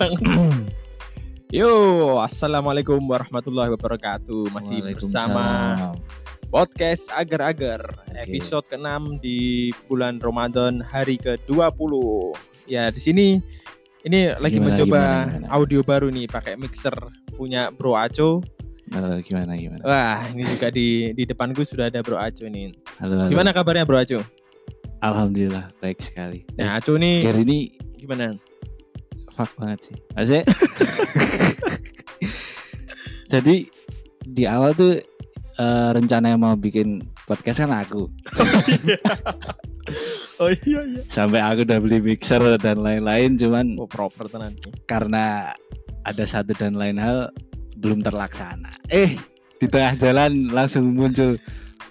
Yo, assalamualaikum warahmatullahi wabarakatuh. Masih bersama podcast agar-agar Oke. episode ke-6 di bulan Ramadan hari ke-20. Ya, di sini ini lagi Gimana, mencoba gimana, gimana? audio baru nih pakai mixer punya Bro Aco. Halo, gimana gimana? Wah, ini juga di di depanku sudah ada Bro Aco ini. Halo, halo. Gimana kabarnya Bro Aco? Alhamdulillah baik sekali. Nah, Aco nih Gary ini gimana? Fuck banget sih. Maksudnya Jadi di awal tuh eh, rencana yang mau bikin podcast kan aku. Oh iya iya. Sampai aku udah beli mixer dan lain-lain cuman Oh, proper tenan. karena ada satu dan lain hal belum terlaksana. Eh, di tengah jalan langsung muncul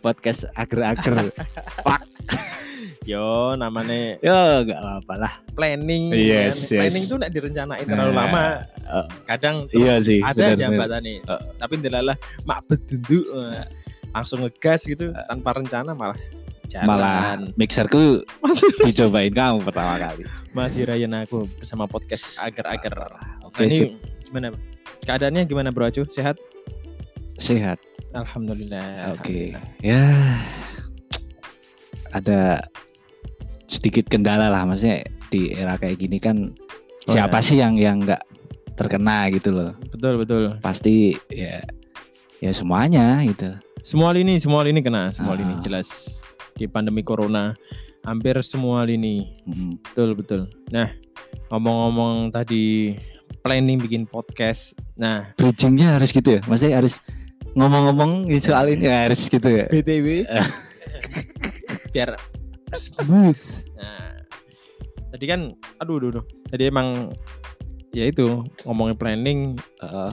podcast ager-ager. Yo, namanya Yo, nggak apa-apa lah. planning. Yes, kan. yes. Planning itu nak direncanain terlalu Nah, lama. eh, Kadang Iya sih, ada benar, jabatan nih. Eh. Tapi ndelalah mak bedunduk eh, langsung ngegas gitu tanpa rencana malah jalan. malah mixerku dicobain kamu pertama kali. masih Ryan aku bersama podcast agar-agar. Oke, Nah, sip. ini gimana? Keadaannya gimana Bro Acu? Sehat? sehat. Alhamdulillah. Oke. Ya ada sedikit kendala lah maksudnya di era kayak gini kan Oh, siapa ya. sih yang yang nggak terkena gitu loh. Betul betul. Pasti ya ya semuanya gitu. Semua lini, semua lini kena, semua Ah. lini jelas. Di pandemi corona hampir semua lini Mm. Betul betul. Nah ngomong-ngomong tadi planning bikin podcast. Nah Bridgingnya harus gitu ya. Maksudnya harus ngomong-ngomong soal ini harus gitu ya. btw biar smooth. Nah tadi kan, aduh, aduh, aduh. Tadi emang ya itu ngomongin planning. Heeh.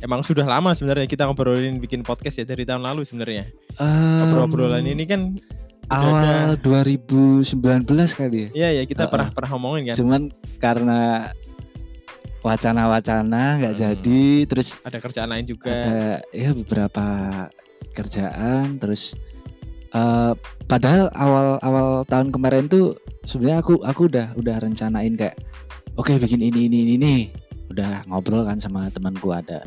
Emang sudah lama sebenarnya kita ngobrolin bikin podcast ya dari tahun lalu sebenarnya. Em, Obrol-obrolan ini kan awal 2019 kali ya. ya ya kita Uh-uh. pernah pernah ngomongin kan. Cuman karena wacana-wacana nggak Hmm. jadi terus Ada kerjaan lain juga. ada ya beberapa kerjaan terus eh padahal awal-awal tahun kemarin tuh sebenarnya aku aku udah udah rencanain kayak oke bikin ini ini ini ini. Udah ngobrol kan sama temanku ada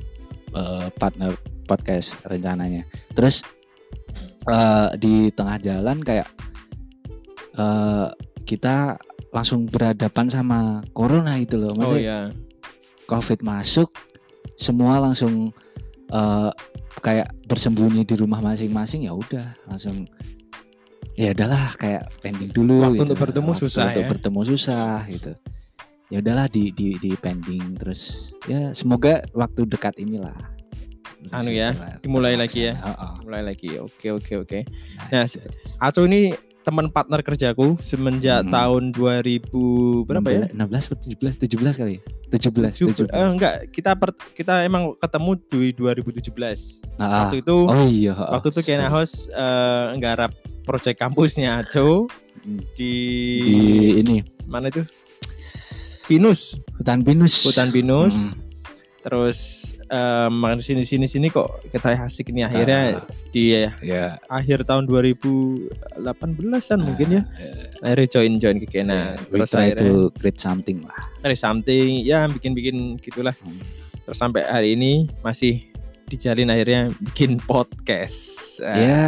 eh, partner podcast rencananya. Terus eh di tengah jalan kayak eh kita langsung berhadapan sama corona itu loh. Oh maksudnya iya. covid masuk semua langsung eh, kayak bersembunyi di rumah masing-masing ya udah langsung ya udahlah kayak pending dulu Waktu gitu. untuk bertemu Waktu susah untuk ya. bertemu susah gitu ya udahlah di di di pending terus ya semoga waktu dekat inilah Anu ya, dimulai lagi ya. terlaksana. Heeh. Mulai lagi. Oke oke oke. Nah, Nah. Aco ini teman partner kerjaku semenjak Hmm. tahun 2000 berapa ya? 16 atau 17 17 kali ya? 17 Tujuh- 17 eh, enggak, kita per- kita emang ketemu di 2017. Ah, Waktu itu oh iya heeh. waktu itu Kena House eh, nggarap proyek kampusnya Aco Hmm. di, di ini mana itu? Pinus, hutan pinus hutan Pinus. Mm. Terus eh, makan sini sini sini kok kita asik nih akhirnya Ah. di ya akhir tahun 2018-an mungkin ya. Ah, Akhirnya join join ke Kena. Ya, we Terus try akhirnya to create something lah. dari something ya bikin-bikin gitulah Hmm. terus sampai hari ini masih dijalin akhirnya bikin podcast Ah, Ya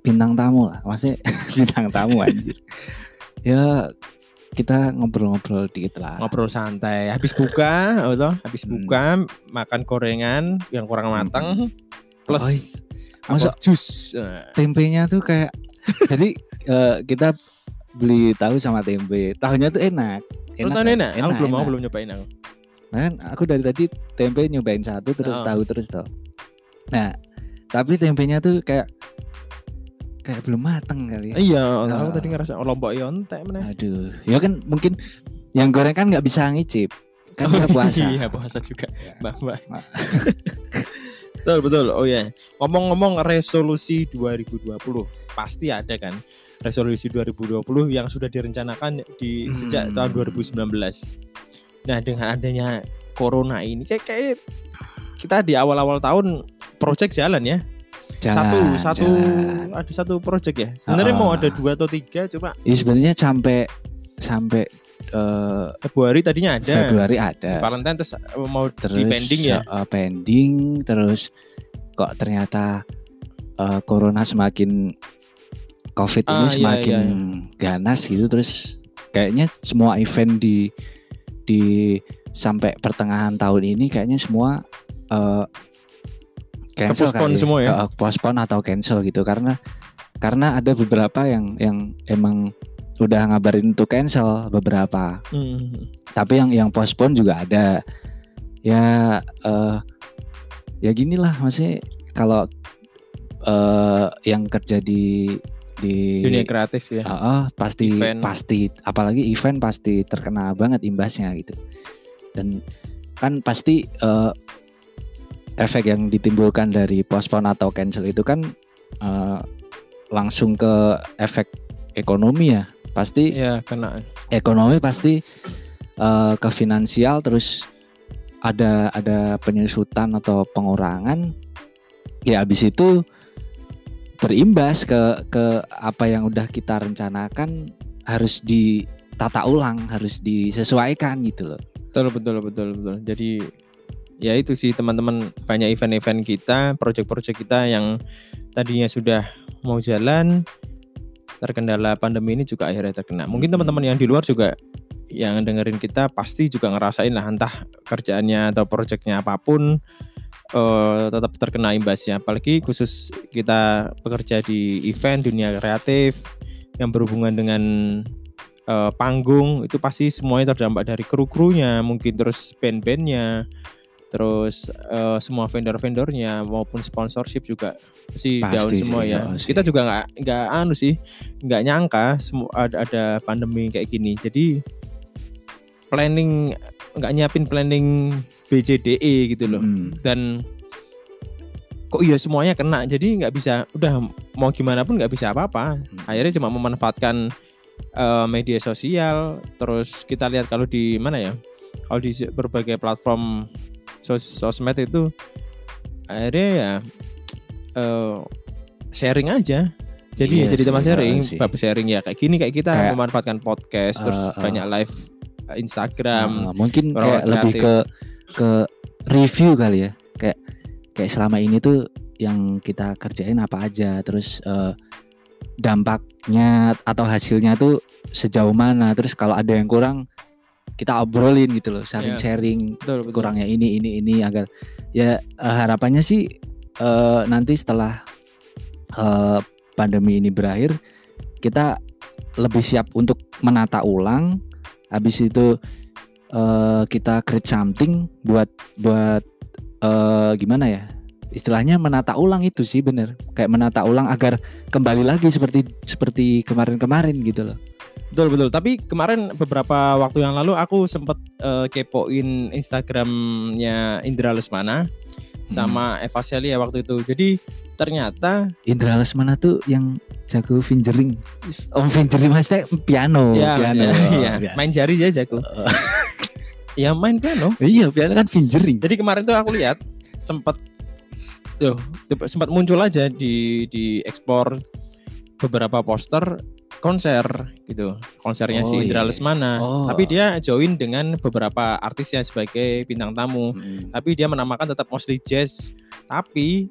bintang tamu lah, maksudnya bintang tamu anjir. ya kita ngobrol-ngobrol dikit lah. ngobrol santai habis buka betul habis Hmm. buka makan gorengan yang kurang matang plus Oi, apa, masa- jus Tempenya tuh kayak jadi eh, kita beli tahu sama tempe. Tahunya tuh enak. Tahu kan? enak? Aku belum mau enak. belum nyobain aku. Nah, kan aku dari tadi tempe nyobain satu terus Oh. tahu terus tau. Nah, tapi tempenya tuh kayak kayak belum mateng kali ya. Iya, Ah. aku tadi ngerasa oh, lombok yontek mana. Aduh, ya kan mungkin yang goreng kan nggak bisa ngicip. Kan kita puasa. Iya, puasa juga. Ya. Mbak, mbak. Ma- betul, betul. Oh ya. Ngomong-ngomong resolusi 2020, pasti ada kan resolusi 2020 yang sudah direncanakan di sejak Hmm. tahun 2019. Nah, dengan adanya corona ini kayak, kayak kita di awal-awal tahun project jalan ya. Satu Jalan, satu jalan. ada satu project ya. Sebenarnya Ah. mau ada dua atau tiga, cuma Ya sebenarnya sampai sampai eh, Februari tadinya ada. Februari ada. Valentine terus eh, mau terus di pending ya. eh, pending terus kok ternyata eh, corona semakin covid ini Ah, iya, semakin iya, ganas gitu terus kayaknya semua event di di sampai pertengahan tahun ini kayaknya semua eh, cancel kali semua ya? Eh, postpone atau cancel gitu karena karena ada beberapa yang yang emang udah ngabarin untuk cancel beberapa Hmm. tapi yang yang postpone juga ada ya eh ya gini lah maksudnya kalau eh yang kerja di di Dunia kreatif ya. Ah, ah, pasti Event. pasti apalagi event pasti terkena banget imbasnya gitu dan kan pasti eh, efek yang ditimbulkan dari postpone atau cancel itu kan eh, langsung ke efek ekonomi ya pasti Iya, kena. ekonomi pasti eh, ke finansial terus ada ada penyusutan atau pengurangan ya habis itu berimbas ke ke apa yang udah kita rencanakan harus ditata ulang harus disesuaikan gitu loh Betul betul betul betul. Jadi ya itu sih teman-teman banyak event-event kita, project-project kita yang tadinya sudah mau jalan terkendala pandemi ini juga akhirnya terkena. Mungkin teman-teman yang di luar juga yang dengerin kita pasti juga ngerasain lah entah kerjaannya atau projectnya apa pun eh, tetap terkena imbasnya. Apalagi khusus kita bekerja di event dunia kreatif yang berhubungan dengan eh, panggung itu pasti semuanya terdampak dari kru-krunya mungkin terus band-bandnya terus eh, semua vendor-vendornya maupun sponsorship juga Pasti down sih, semua ya oh sih. kita juga nggak nggak anu sih nggak nyangka semua ada, ada pandemi kayak gini jadi planning nggak nyiapin planning BCDE gitu loh Hmm. dan kok iya semuanya kena jadi nggak bisa udah mau gimana pun nggak bisa apa-apa Hmm. akhirnya cuma memanfaatkan eh, media sosial terus kita lihat kalau di mana ya kalau di berbagai platform sos- sosmed itu akhirnya ya eh, sharing aja jadi Iya ya jadi teman sharing betul sih. bab sharing ya kayak gini kayak kita Kayak, memanfaatkan podcast terus eh, eh. banyak live Instagram Uh, mungkin kayak lebih kreatif. ke ke review kali ya kayak kayak selama ini tuh yang kita kerjain apa aja terus eh, dampaknya atau hasilnya tuh sejauh mana terus kalau ada yang kurang kita obrolin gitu loh saling Iya. sharing betul, betul. kurangnya ini ini ini agar ya eh, harapannya sih eh, nanti setelah eh, pandemi ini berakhir kita lebih siap untuk menata ulang habis itu eh, kita create something buat buat eh, gimana ya istilahnya menata ulang itu sih bener kayak menata ulang agar kembali lagi seperti seperti kemarin-kemarin gitu loh Betul betul. Tapi kemarin beberapa waktu yang lalu aku sempet eh, kepoin Instagramnya Indra Lesmana sama Eva Celia waktu itu. Jadi ternyata Indra Lesmana tuh yang jago fingering oh fingering maksudnya piano ya, piano ya, Oh, ya, piano. main jari dia jago. ya main piano. Iya, piano kan fingering. Jadi kemarin tuh aku lihat sempet tuh sempat muncul aja di di ekspor beberapa poster konser gitu konsernya Oh, si Indra iya. Lesmana Oh. tapi dia join dengan beberapa artisnya sebagai bintang tamu Hmm. tapi dia menamakan tetap mostly jazz tapi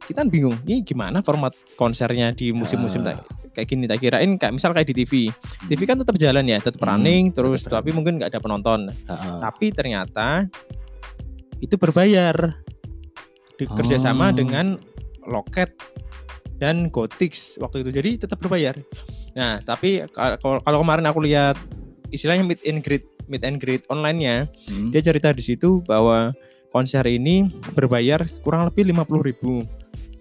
kita bingung ini gimana format konsernya di musim-musim Ah. tak- kayak gini tak kirain kayak misal kayak di TV TV kan tetap jalan ya tetap Hmm, running tetap terus running. tapi mungkin nggak ada penonton Heeh. tapi ternyata itu berbayar di, kerjasama Oh. dengan loket dan Gotix waktu itu jadi tetap berbayar nah tapi ka- kalau kalau kemarin aku lihat istilahnya meet and greet meet and greet online-nya Hmm. dia cerita di situ bahwa konser ini berbayar kurang lebih 50.000 ribu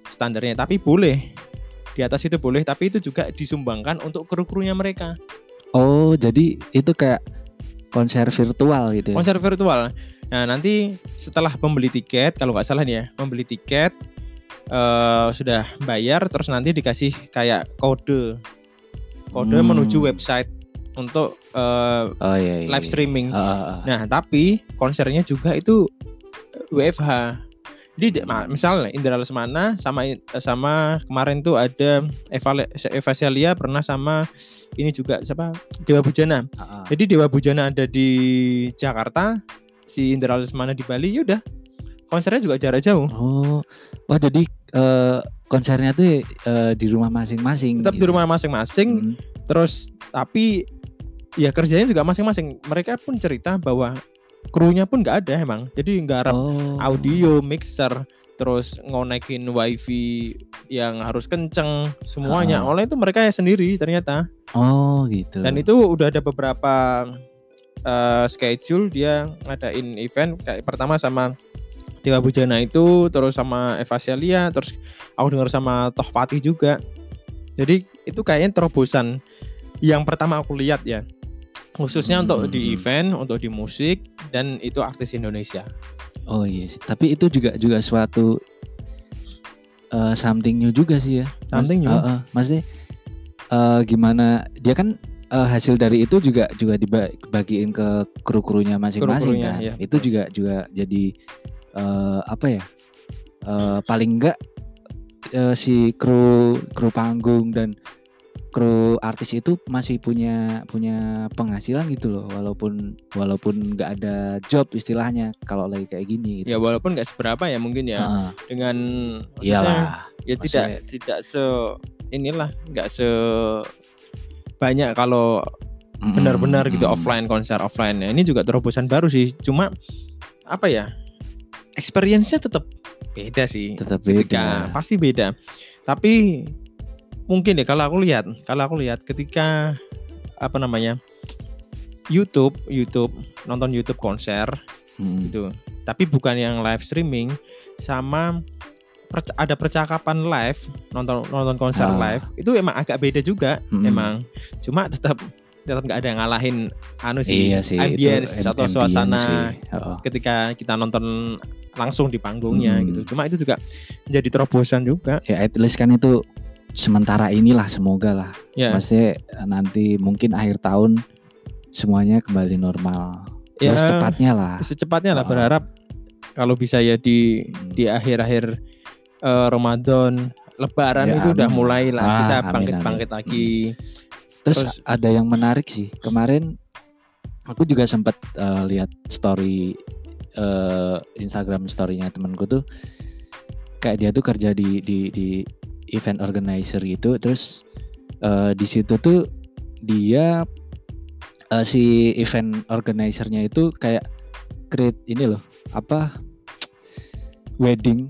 standarnya tapi boleh di atas itu boleh tapi itu juga disumbangkan untuk kru-krunya mereka Oh, jadi itu kayak konser virtual gitu. ya? konser virtual nah nanti setelah membeli tiket kalau nggak salah nih ya membeli tiket eh, sudah bayar terus nanti dikasih kayak kode kode Hmm. menuju website untuk eh, Oh iya, iya. live streaming Heeh, heeh. Nah, tapi konsernya juga itu WFH. Jadi ma- misalnya Indra Lesmana sama sama kemarin tuh ada Eva Eva Celia pernah sama ini juga siapa Dewa Bujana. Ah, ah. Jadi Dewa Bujana ada di Jakarta, si Indra Lesmana di Bali, yaudah konsernya juga jarak jauh. Oh, wah jadi eh, konsernya tuh eh, di rumah masing-masing. Tetap di gitu. rumah masing-masing, Hmm. terus tapi ya kerjanya juga masing-masing. Mereka pun cerita bahwa krunya pun nggak ada emang. Jadi nggak harap Oh. audio, mixer, terus ngonekin wifi yang harus kenceng semuanya. Ah. Oleh itu mereka ya sendiri ternyata. Oh, gitu. Dan itu udah ada beberapa eh, schedule dia ngadain event kayak pertama sama Dewa Bujana itu, terus sama Eva Celia, terus aku dengar sama Toh Pati juga. Jadi itu kayaknya terobosan yang pertama aku lihat ya. Khususnya Hmm, untuk di hmm. event, untuk di musik dan itu artis Indonesia. Oh iya sih. Tapi itu juga juga suatu eh, something new juga sih ya. Mas- Something new. eh, eh, maksudnya eh, gimana dia kan eh, hasil dari itu juga juga dibagiin ke kru-krunya masing-masing Kru-krunya, kan. iya, itu juga juga jadi eh, apa ya? eh, paling enggak eh, si kru kru panggung dan kru artis itu masih punya punya penghasilan gitu loh walaupun walaupun nggak ada job istilahnya kalau lagi kayak gini gitu. Ya walaupun nggak seberapa ya mungkin ya Heeh. dengan iyalah ya tidak tidak se inilah nggak se banyak kalau benar-benar gitu mm-mm. offline konser offline ya ini juga terobosan baru sih cuma apa ya experience-nya tetap beda sih tetap ketika beda pasti beda tapi mungkin ya kalau aku lihat kalau aku lihat ketika apa namanya YouTube YouTube nonton YouTube konser Mm. gitu tapi bukan yang live streaming sama perc- ada percakapan live nonton nonton konser Ah. live itu emang agak beda juga Mm. emang cuma tetap tetap nggak ada yang ngalahin anu sih, iya sih ambience itu atau suasana sih. Heeh. ketika kita nonton langsung di panggungnya Hmm. gitu cuma itu juga menjadi terobosan juga ya at least kan itu sementara inilah semoga lah ya maksudnya eh, nanti mungkin akhir tahun semuanya kembali normal Ya. ya secepatnya lah secepatnya lah Ah. berharap kalau bisa ya di Hmm. di akhir-akhir eh, Ramadan Lebaran Ya, itu udah amin. mulai lah Ah, kita bangkit-bangkit lagi Terus, Terus- ada yang menarik sih kemarin aku juga sempat eh, lihat story eh, Instagram storynya temanku tuh kayak dia tuh kerja di di di event organizer gitu. Terus eh, di situ tuh dia eh, si event organizernya itu kayak create ini loh apa wedding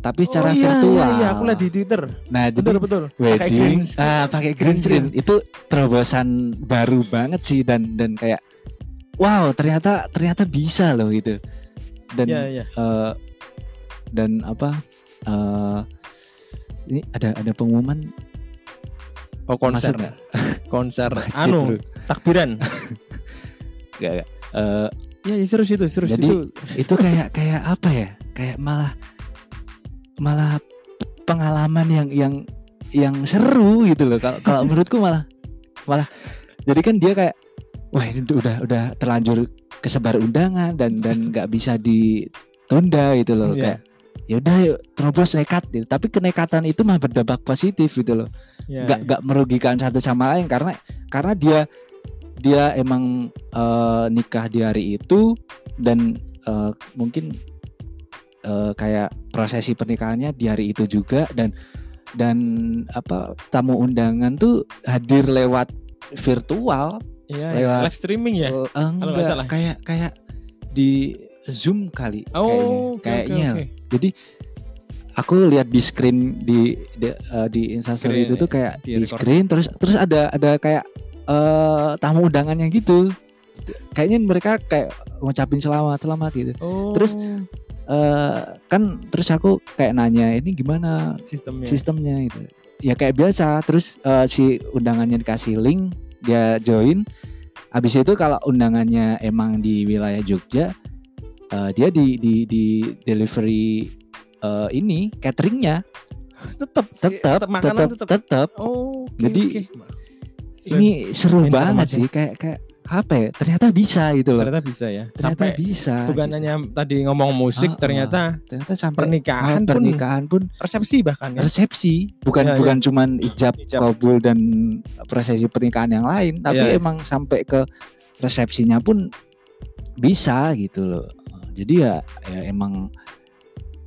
tapi secara Oh, iya, virtual. iya, iya, aku lihat di Twitter. Nah, jadi betul. Betul Pakai wedding green screen. ah pakai green Green screen. Itu terobosan baru banget sih dan dan kayak wow ternyata ternyata bisa loh gitu. Dan Iya, iya. eh, dan apa eh ini ada ada pengumuman? Oh konser, masuk konser, anu takbiran. Nggak, nggak. Eh, Iya, ya, serius itu, serius Jadi- itu. itu kayak kayak apa ya? Kayak malah malah pengalaman yang yang yang seru gitu loh. Kalau kalau menurutku malah malah. Jadi kan dia kayak wah ini udah udah terlanjur kesebar undangan dan dan nggak bisa ditunda gitu loh Iya. kayak ya udah terobos nekat gitu. tapi kenekatan itu mah berdampak positif gitu loh Ya, nggak nggak merugikan satu sama lain karena karena dia dia emang eh, nikah di hari itu dan eh, mungkin eh, kayak prosesi pernikahannya di hari itu juga dan dan apa tamu undangan tuh hadir lewat virtual Iya, iya. lewat- live streaming ya. Nggak enggak salah. kayak kayak di zoom kali Oh, kayaknya oke, kayaknya oke. jadi aku lihat di screen di di, eh, di instastory itu tuh kayak di di, screen terus terus ada ada kayak eh tamu undangannya gitu kayaknya mereka kayak ngucapin selamat selamat gitu Oh, Terus, eh kan terus aku kayak nanya ini gimana sistemnya. sistemnya gitu ya kayak biasa terus eh, si undangannya dikasih link dia join habis itu kalau undangannya emang di wilayah Jogja eh, dia di di di delivery eh, ini cateringnya tetap tetap tetap tetap. Oh, oke, Jadi, oke. ini seru Informasi. banget sih kayak kayak apa ya? Ternyata bisa gitu loh. ternyata bisa ya Ternyata sampai bisa. bukan gitu. hanya tadi ngomong musik Ah, ah. ternyata ternyata sampai pernikahan ah, pun pernikahan pun resepsi bahkan ya resepsi bukan Iya, bukan cuman ijab, Ijab. kabul dan prosesi pernikahan yang lain tapi Iya. emang sampai ke resepsinya pun bisa gitu loh jadi ya ya emang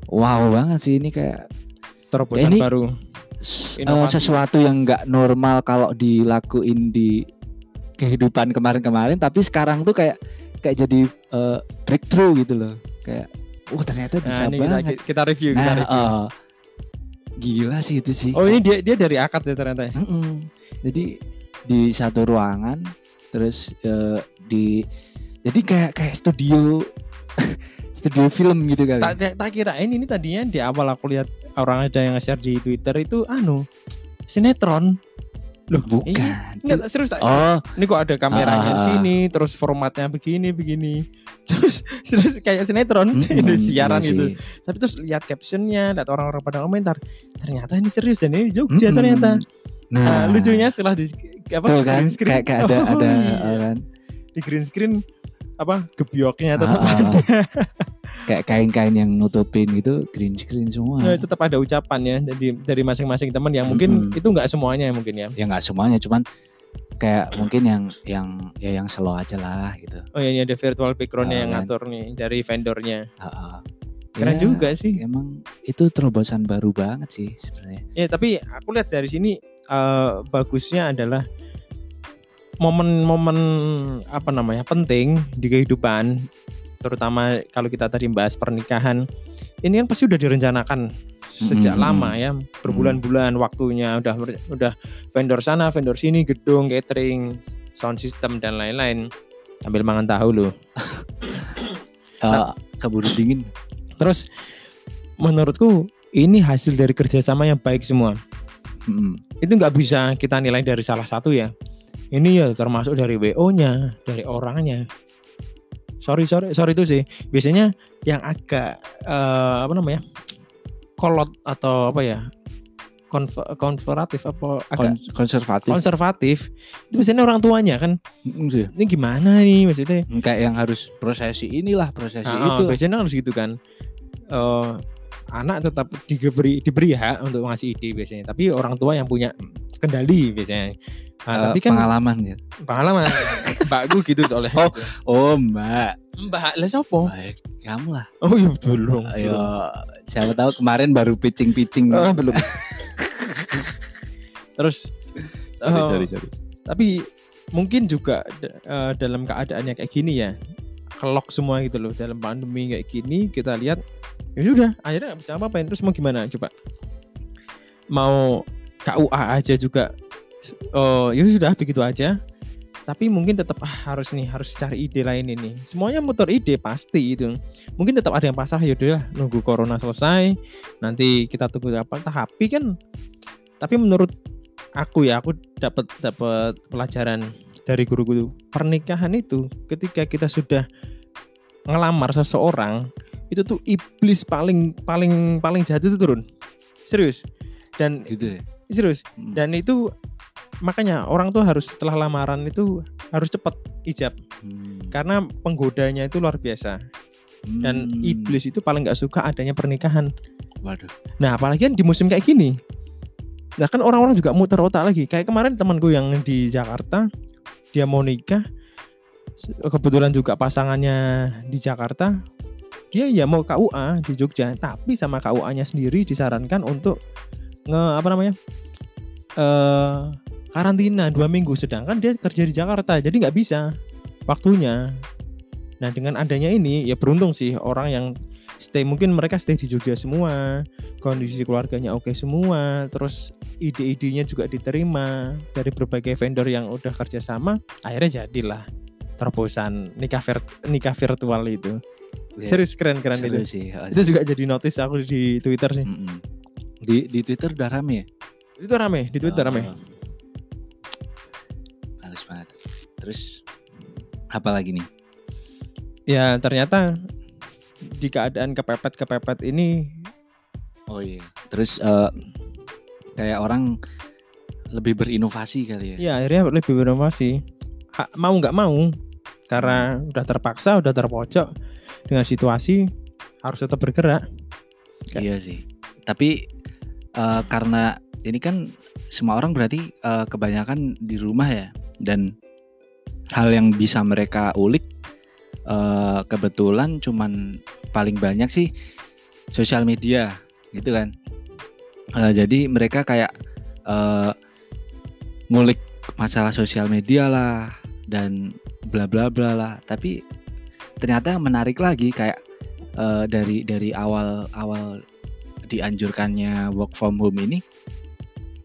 wow banget sih ini kayak terobosan ini- baru eh, Inovasi. sesuatu yang nggak normal kalau dilakuin di kehidupan kemarin-kemarin tapi sekarang tuh kayak kayak jadi eh, breakthrough gitu loh kayak oh ternyata bisa nah ini kita, banget kita review kita nah review eh, gila sih itu sih oh ini dia dia dari akad ya ternyata ya? Mm-mm. Jadi di satu ruangan terus eh, di jadi kayak kayak studio studio film gitu kali. tak, tak, tak kirain ini tadinya di awal aku lihat orang ada yang nge-share di Twitter itu anu sinetron loh Bukan. iya, enggak serius tak Oh, ini kok ada kameranya Ah, di ah, ah. sini terus formatnya begini begini terus terus kayak sinetron mm-mm, ini siaran iya gitu sih. tapi terus lihat captionnya lihat orang-orang pada komentar ternyata ini serius dan ini Jogja Mm-mm. ternyata Nah, Nah, lucunya setelah di apa tuh kan green screen kayak, kayak ada Oh, ada iya. eh, kan di green screen apa gebyoknya tetap Ah, ah. ada kayak kain-kain yang nutupin gitu green screen semua. Ya, tetap ada ucapan ya jadi dari masing-masing teman yang mungkin Mm-mm. itu nggak semuanya ya mungkin ya Ya nggak semuanya cuman kayak mungkin yang yang ya yang slow aja lah gitu. oh ya ini ada virtual backgroundnya Ah, yang kan. ngatur nih dari vendornya Ah, ah. keren Ya, juga sih Emang itu terobosan baru banget sih sebenarnya. ya tapi aku lihat dari sini eh, bagusnya adalah momen-momen apa namanya penting di kehidupan terutama kalau kita tadi bahas pernikahan ini kan pasti udah direncanakan sejak Mm-mm. lama ya. Berbulan-bulan waktunya udah udah vendor sana vendor sini gedung catering sound system dan lain-lain. Sambil mangan tahu loh Eh, keburu dingin. terus menurutku ini hasil dari kerjasama yang baik semua. Mm-mm. itu nggak bisa kita nilai dari salah satu ya. Ini ya termasuk dari wo nya dari orangnya sorry sorry sorry itu sih biasanya yang agak eh, apa namanya kolot atau apa ya konf- konservatif apa agak Kon- konservatif. konservatif itu biasanya orang tuanya kan Mm, sih. ini gimana nih maksudnya Kayak yang harus prosesi inilah prosesi Ah, itu. biasanya harus gitu kan Eh, anak tetap diberi diberi hak untuk ngasih ide biasanya tapi orang tua yang punya kendali biasanya Nah, Eh, tapi kan pengalaman gitu. pengalaman mbakku gitu soalnya Oh. Oh mbak, mbak. Lah siapa? Baik kamu lah. oh iya betul dong Ayo, siapa tahu kemarin baru pitching pitching. Ah, belum terus sorry, eh, sorry, sorry. tapi mungkin juga eh, dalam keadaannya kayak gini ya kelok semua gitu loh. Dalam pandemi kayak gini kita lihat ya sudah akhirnya nggak bisa apa-apain. Terus mau gimana coba? Mau KUA aja juga. Oh ya sudah begitu aja tapi mungkin tetap ah, harus nih harus cari ide lain ini. Semuanya muter ide pasti itu. Mungkin tetap ada yang pasrah yaudah lah, nunggu corona selesai nanti kita tunggu apa tapi kan tapi menurut aku ya aku dapat dapat pelajaran dari guru-guru pernikahan itu ketika kita sudah ngelamar seseorang itu tuh iblis paling paling paling jahat itu turun. Serius. Dan Gitu ya. serius. Mm. dan itu makanya orang tuh harus setelah lamaran itu harus cepat ijab Hmm. karena penggodanya itu luar biasa dan Hmm. iblis itu paling nggak suka adanya pernikahan Waduh. Nah, apalagi kan di musim kayak gini. Nah, kan orang-orang juga muter otak lagi. Kayak kemarin temanku yang di Jakarta, dia mau nikah. Kebetulan juga pasangannya di Jakarta. Dia ya mau KUA di Jogja, tapi sama KUA-nya sendiri disarankan untuk nge apa namanya? eh karantina dua minggu sedangkan dia kerja di Jakarta jadi nggak bisa waktunya nah dengan adanya ini ya beruntung sih orang yang stay mungkin mereka stay di Jogja semua kondisi keluarganya oke semua terus ide-idenya juga diterima dari berbagai vendor yang udah kerja sama akhirnya jadilah terobosan nikah vir- nikah virtual itu Ya, serius keren keren seru itu sih. Oh, itu juga jadi notice aku di Twitter sih Mm-mm. Di di Twitter udah rame ya? itu rame di Twitter rame Oh. Terus apa lagi nih? ya ternyata di keadaan kepepet kepepet ini Oh iya. Terus eh, kayak orang lebih berinovasi kali ya. ya akhirnya lebih berinovasi ha- mau nggak mau karena udah terpaksa udah terpojok dengan situasi harus tetap bergerak Iya sih. Tapi eh, karena ini kan semua orang berarti eh, kebanyakan di rumah ya dan hal yang bisa mereka ulik eh, kebetulan cuman paling banyak sih sosial media gitu kan. Eh, jadi mereka kayak eh, ngulik masalah sosial media lah dan bla bla bla lah. Tapi ternyata menarik lagi kayak eh, dari dari awal awal dianjurkannya work from home ini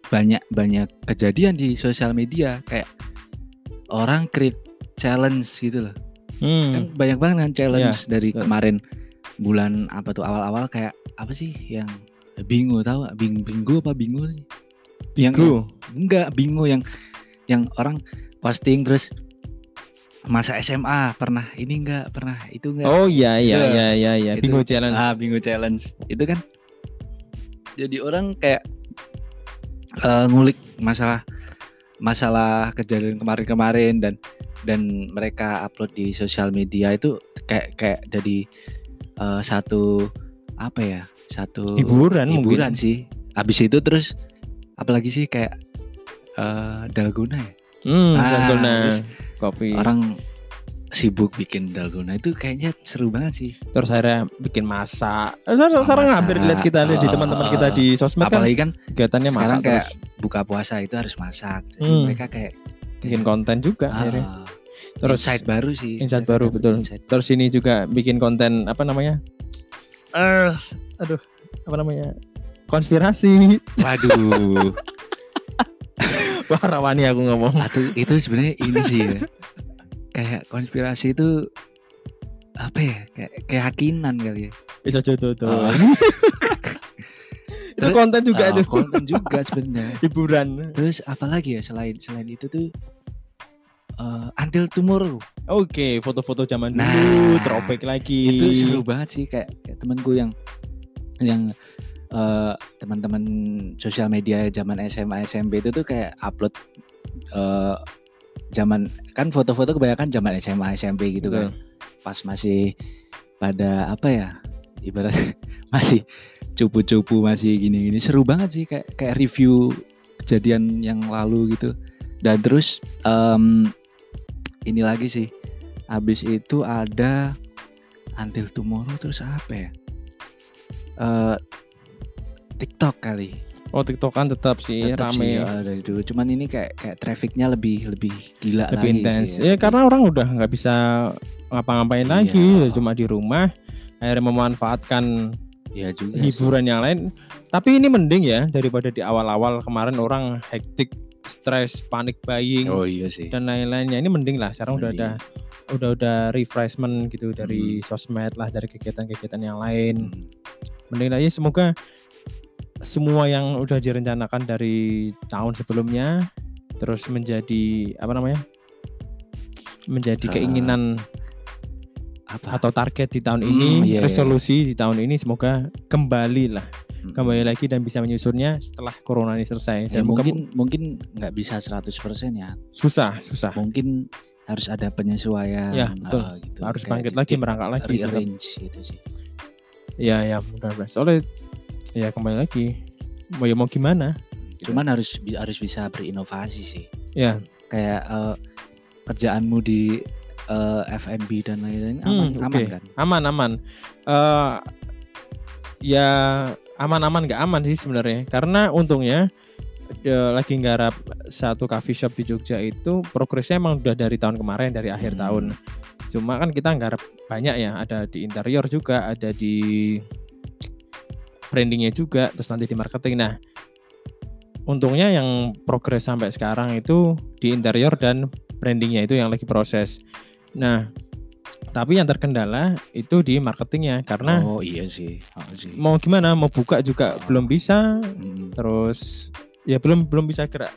banyak banyak kejadian di sosial media kayak orang create challenge gitu loh Hmm, kan banyak banget kan challenge dari betul. kemarin bulan apa tuh awal-awal kayak apa sih yang bingo tahu bing bingo apa bingo sih yang enggak bingo yang yang orang posting terus masa SMA pernah ini enggak pernah itu enggak Oh iya iya Iya. iya iya iya. Bingo challenge. Ah, bingo challenge. Itu kan jadi orang kayak eh, ngulik masalah masalah kejadian kemarin-kemarin dan dan mereka upload di sosial media itu kayak kayak jadi eh, satu apa ya? Satu hiburan, hiburan mungkin. sih. Habis itu terus apalagi sih kayak eh dalgona ya. Hmm, Ah, dalgona, kopi. Orang sibuk bikin dalgona itu kayaknya seru banget sih. Terus akhirnya bikin masak. Eh, Sekarang, sekarang hampir lihat kita lihat di Oh, teman-teman kita di sosmed kan Apalagi kan kegiatannya sekarang masak kayak terus buka puasa itu harus masak. Jadi Hmm. mereka kayak bikin konten juga ah, akhirnya. Terus insight baru sih. insight baru betul. insight. Terus ini juga bikin konten apa namanya? Eh, aduh, apa namanya? Konspirasi. Waduh, Wah, rawani aku ngomong. Atuh, itu sebenarnya ini sih ya. Kayak konspirasi itu apa ya? Kayak keyakinan kali ya. Bisa jodoh tuh. Oh. Itu konten juga Ah, tuh. konten juga sebenarnya. Hiburan. Terus apalagi ya selain selain itu tuh eh, Until Tomorrow Oke, foto-foto zaman Nah, dulu, throwback lagi. itu seru banget sih kayak, kayak temanku yang yang eh, teman-teman sosial media zaman SMA SMP itu tuh kayak upload eh, zaman kan foto-foto kebanyakan zaman SMA SMP gitu kan pas masih pada apa ya ibarat masih cupu-cupu masih gini-gini seru banget sih kayak kayak review kejadian yang lalu gitu dan terus em, ini lagi sih habis itu ada Until Tomorrow terus apa ya Eh TikTok kali Oh, TikTok kan tetap sih Tetep sih, rame. ya, dari dulu cuman ini kayak kayak trafficnya lebih lebih gila lebih lagi intens. sih Ya lebih- karena orang udah nggak bisa ngapa-ngapain Iya. lagi, ya cuma di rumah. Akhirnya memanfaatkan ya juga sih. hiburan yang lain. Tapi ini mending ya daripada di awal-awal kemarin orang hektik, stres, panik buying oh iya sih dan lain-lainnya. Ini mending lah. Sekarang udah ada Mending. udah udah refreshment gitu dari sosmed lah, dari kegiatan-kegiatan yang lain. Hmm. Mending lah ya semoga semua yang udah direncanakan dari tahun sebelumnya terus menjadi apa namanya? menjadi Ah, keinginan apa atau target di tahun Hmm, ini, iya, iya. resolusi di tahun ini semoga kembali lah, Hmm. kembali lagi dan bisa menyusunnya setelah corona ini selesai. ya Dan mungkin mungkin nggak bisa 100% ya susah, susah. mungkin harus ada penyesuaian Ya, betul. eh, gitu. Harus Kayak bangkit lagi, merangkak lagi. rearrange gitu sih Ya, ya, mudah-mudahan. Soalnya ya kembali lagi. Mau ya mau gimana? cuman harus harus bisa berinovasi sih Ya, kayak eh, kerjaanmu di eh, F&B dan lain-lain aman Hmm, aman oke. kan aman aman. Eh ya aman-aman nggak aman sih sebenarnya. Karena untungnya eh, lagi nggarap satu coffee shop di Jogja itu progresnya emang udah dari tahun kemarin dari akhir Hmm. tahun. Cuma kan kita nggarap banyak ya, ada di interior juga, ada di brandingnya juga, terus nanti di marketing. Nah, untungnya yang progres sampai sekarang itu di interior dan brandingnya itu yang lagi proses. Nah, tapi yang terkendala itu di marketingnya karena oh iya sih. Oh, sih. mau gimana mau buka juga belum bisa. Mm. terus ya belum belum bisa gerak.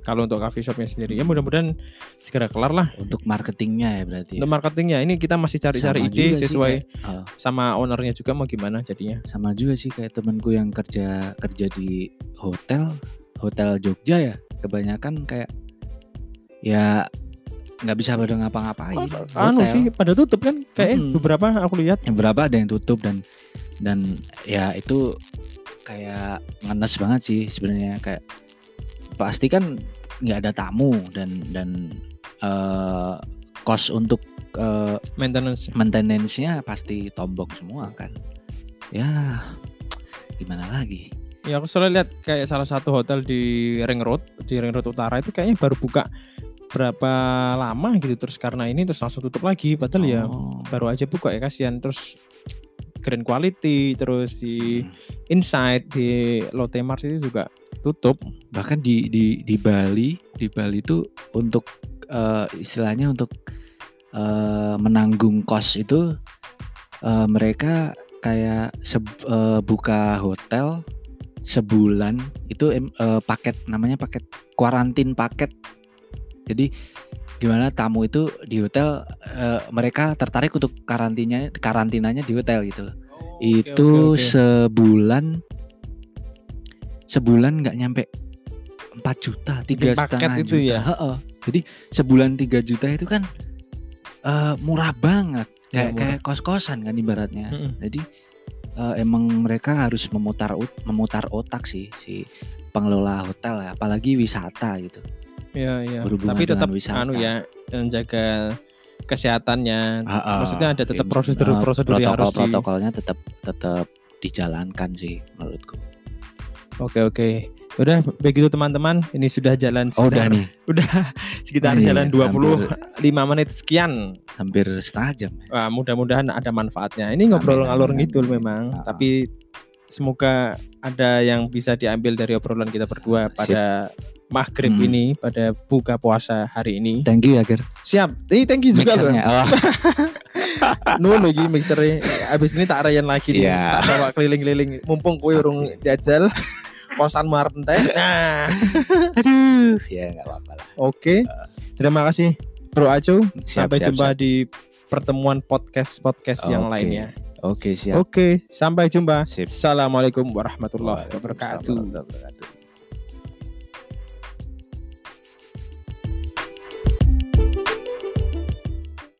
Kalau untuk coffee shopnya sendiri ya mudah-mudahan segera kelar lah. Untuk marketingnya ya berarti ya? untuk marketingnya ini kita masih cari-cari ide sih sesuai kayak- oh, sama ownernya juga mau gimana jadinya. Sama juga sih kayak temenku yang kerja kerja di hotel hotel Jogja ya kebanyakan kayak ya nggak bisa pada ngapa-ngapain. anu sih pada tutup kan? Kayak Mm-mm. beberapa aku lihat. Yang berapa ada yang tutup dan dan ya itu kayak ngenes banget sih sebenarnya. Kayak pasti kan nggak ada tamu dan dan kos untuk eh, maintenance maintenance-nya pasti tombok semua kan. Ya gimana lagi? Ya aku selalu lihat kayak salah satu hotel di Ring Road, di Ring Road Utara itu kayaknya baru buka berapa lama gitu terus karena ini terus langsung tutup lagi padahal ya Oh. baru aja buka ya kasihan terus Grand Quality terus di Hmm. Inside di Lotte Mart itu juga tutup. bahkan di di di Bali di Bali itu untuk eh, istilahnya untuk eh, menanggung kos itu eh, mereka kayak seb- eh, buka hotel sebulan itu eh, paket namanya paket kuarantin paket jadi gimana tamu itu di hotel eh, mereka tertarik untuk karantinanya karantinanya di hotel gitu loh itu sebulan sebulan nggak nyampe 4 juta tiga setengah itu juta ya? Heeh. jadi sebulan 3 juta itu kan eh, murah banget Ya, kayak murah. kayak kos kosan kan ibaratnya Mm-mm. jadi eh, emang mereka harus memutar ut- memutar otak sih si pengelola hotel ya apalagi wisata gitu ya ya. berhubungan Tapi tetap wisata. anu ya menjaga kesehatannya. Ah, ah. Maksudnya ada tetap prosedur-prosedur eh, yang harus di protokol-protokolnya tetap tetap dijalankan sih menurutku Oke oke. Udah begitu teman-teman, ini sudah jalan oh udah sekitar- nih udah sekitar Iya, jalan 25 hampir- menit sekian. hampir setengah jam. Wah, mudah-mudahan ada manfaatnya. Ini ngobrol ngalur ngidul memang, Ah. tapi semoga ada yang bisa diambil dari obrolan kita berdua pada maghrib Hmm. ini, pada buka puasa hari ini. thank you ya Ger Siap. Eh, thank you juga loh. Oh, Nuhun lagi mixernya. Abis ini tak rayan lagi nih. Siap. Tak bawa keliling-keliling. Mumpung kowe urung jajal kosan Marten teh. Nah, aduh ya nggak apa-apa lah oke. Terima kasih Bro Aco. Siap, Sampai siap, jumpa siap. di pertemuan podcast-podcast yang Oke. lainnya. Oke siap Oke, sampai jumpa. Sip. Assalamualaikum warahmatullahi wabarakatuh. Waalaikumsalam warahmatullahi wabarakatuh.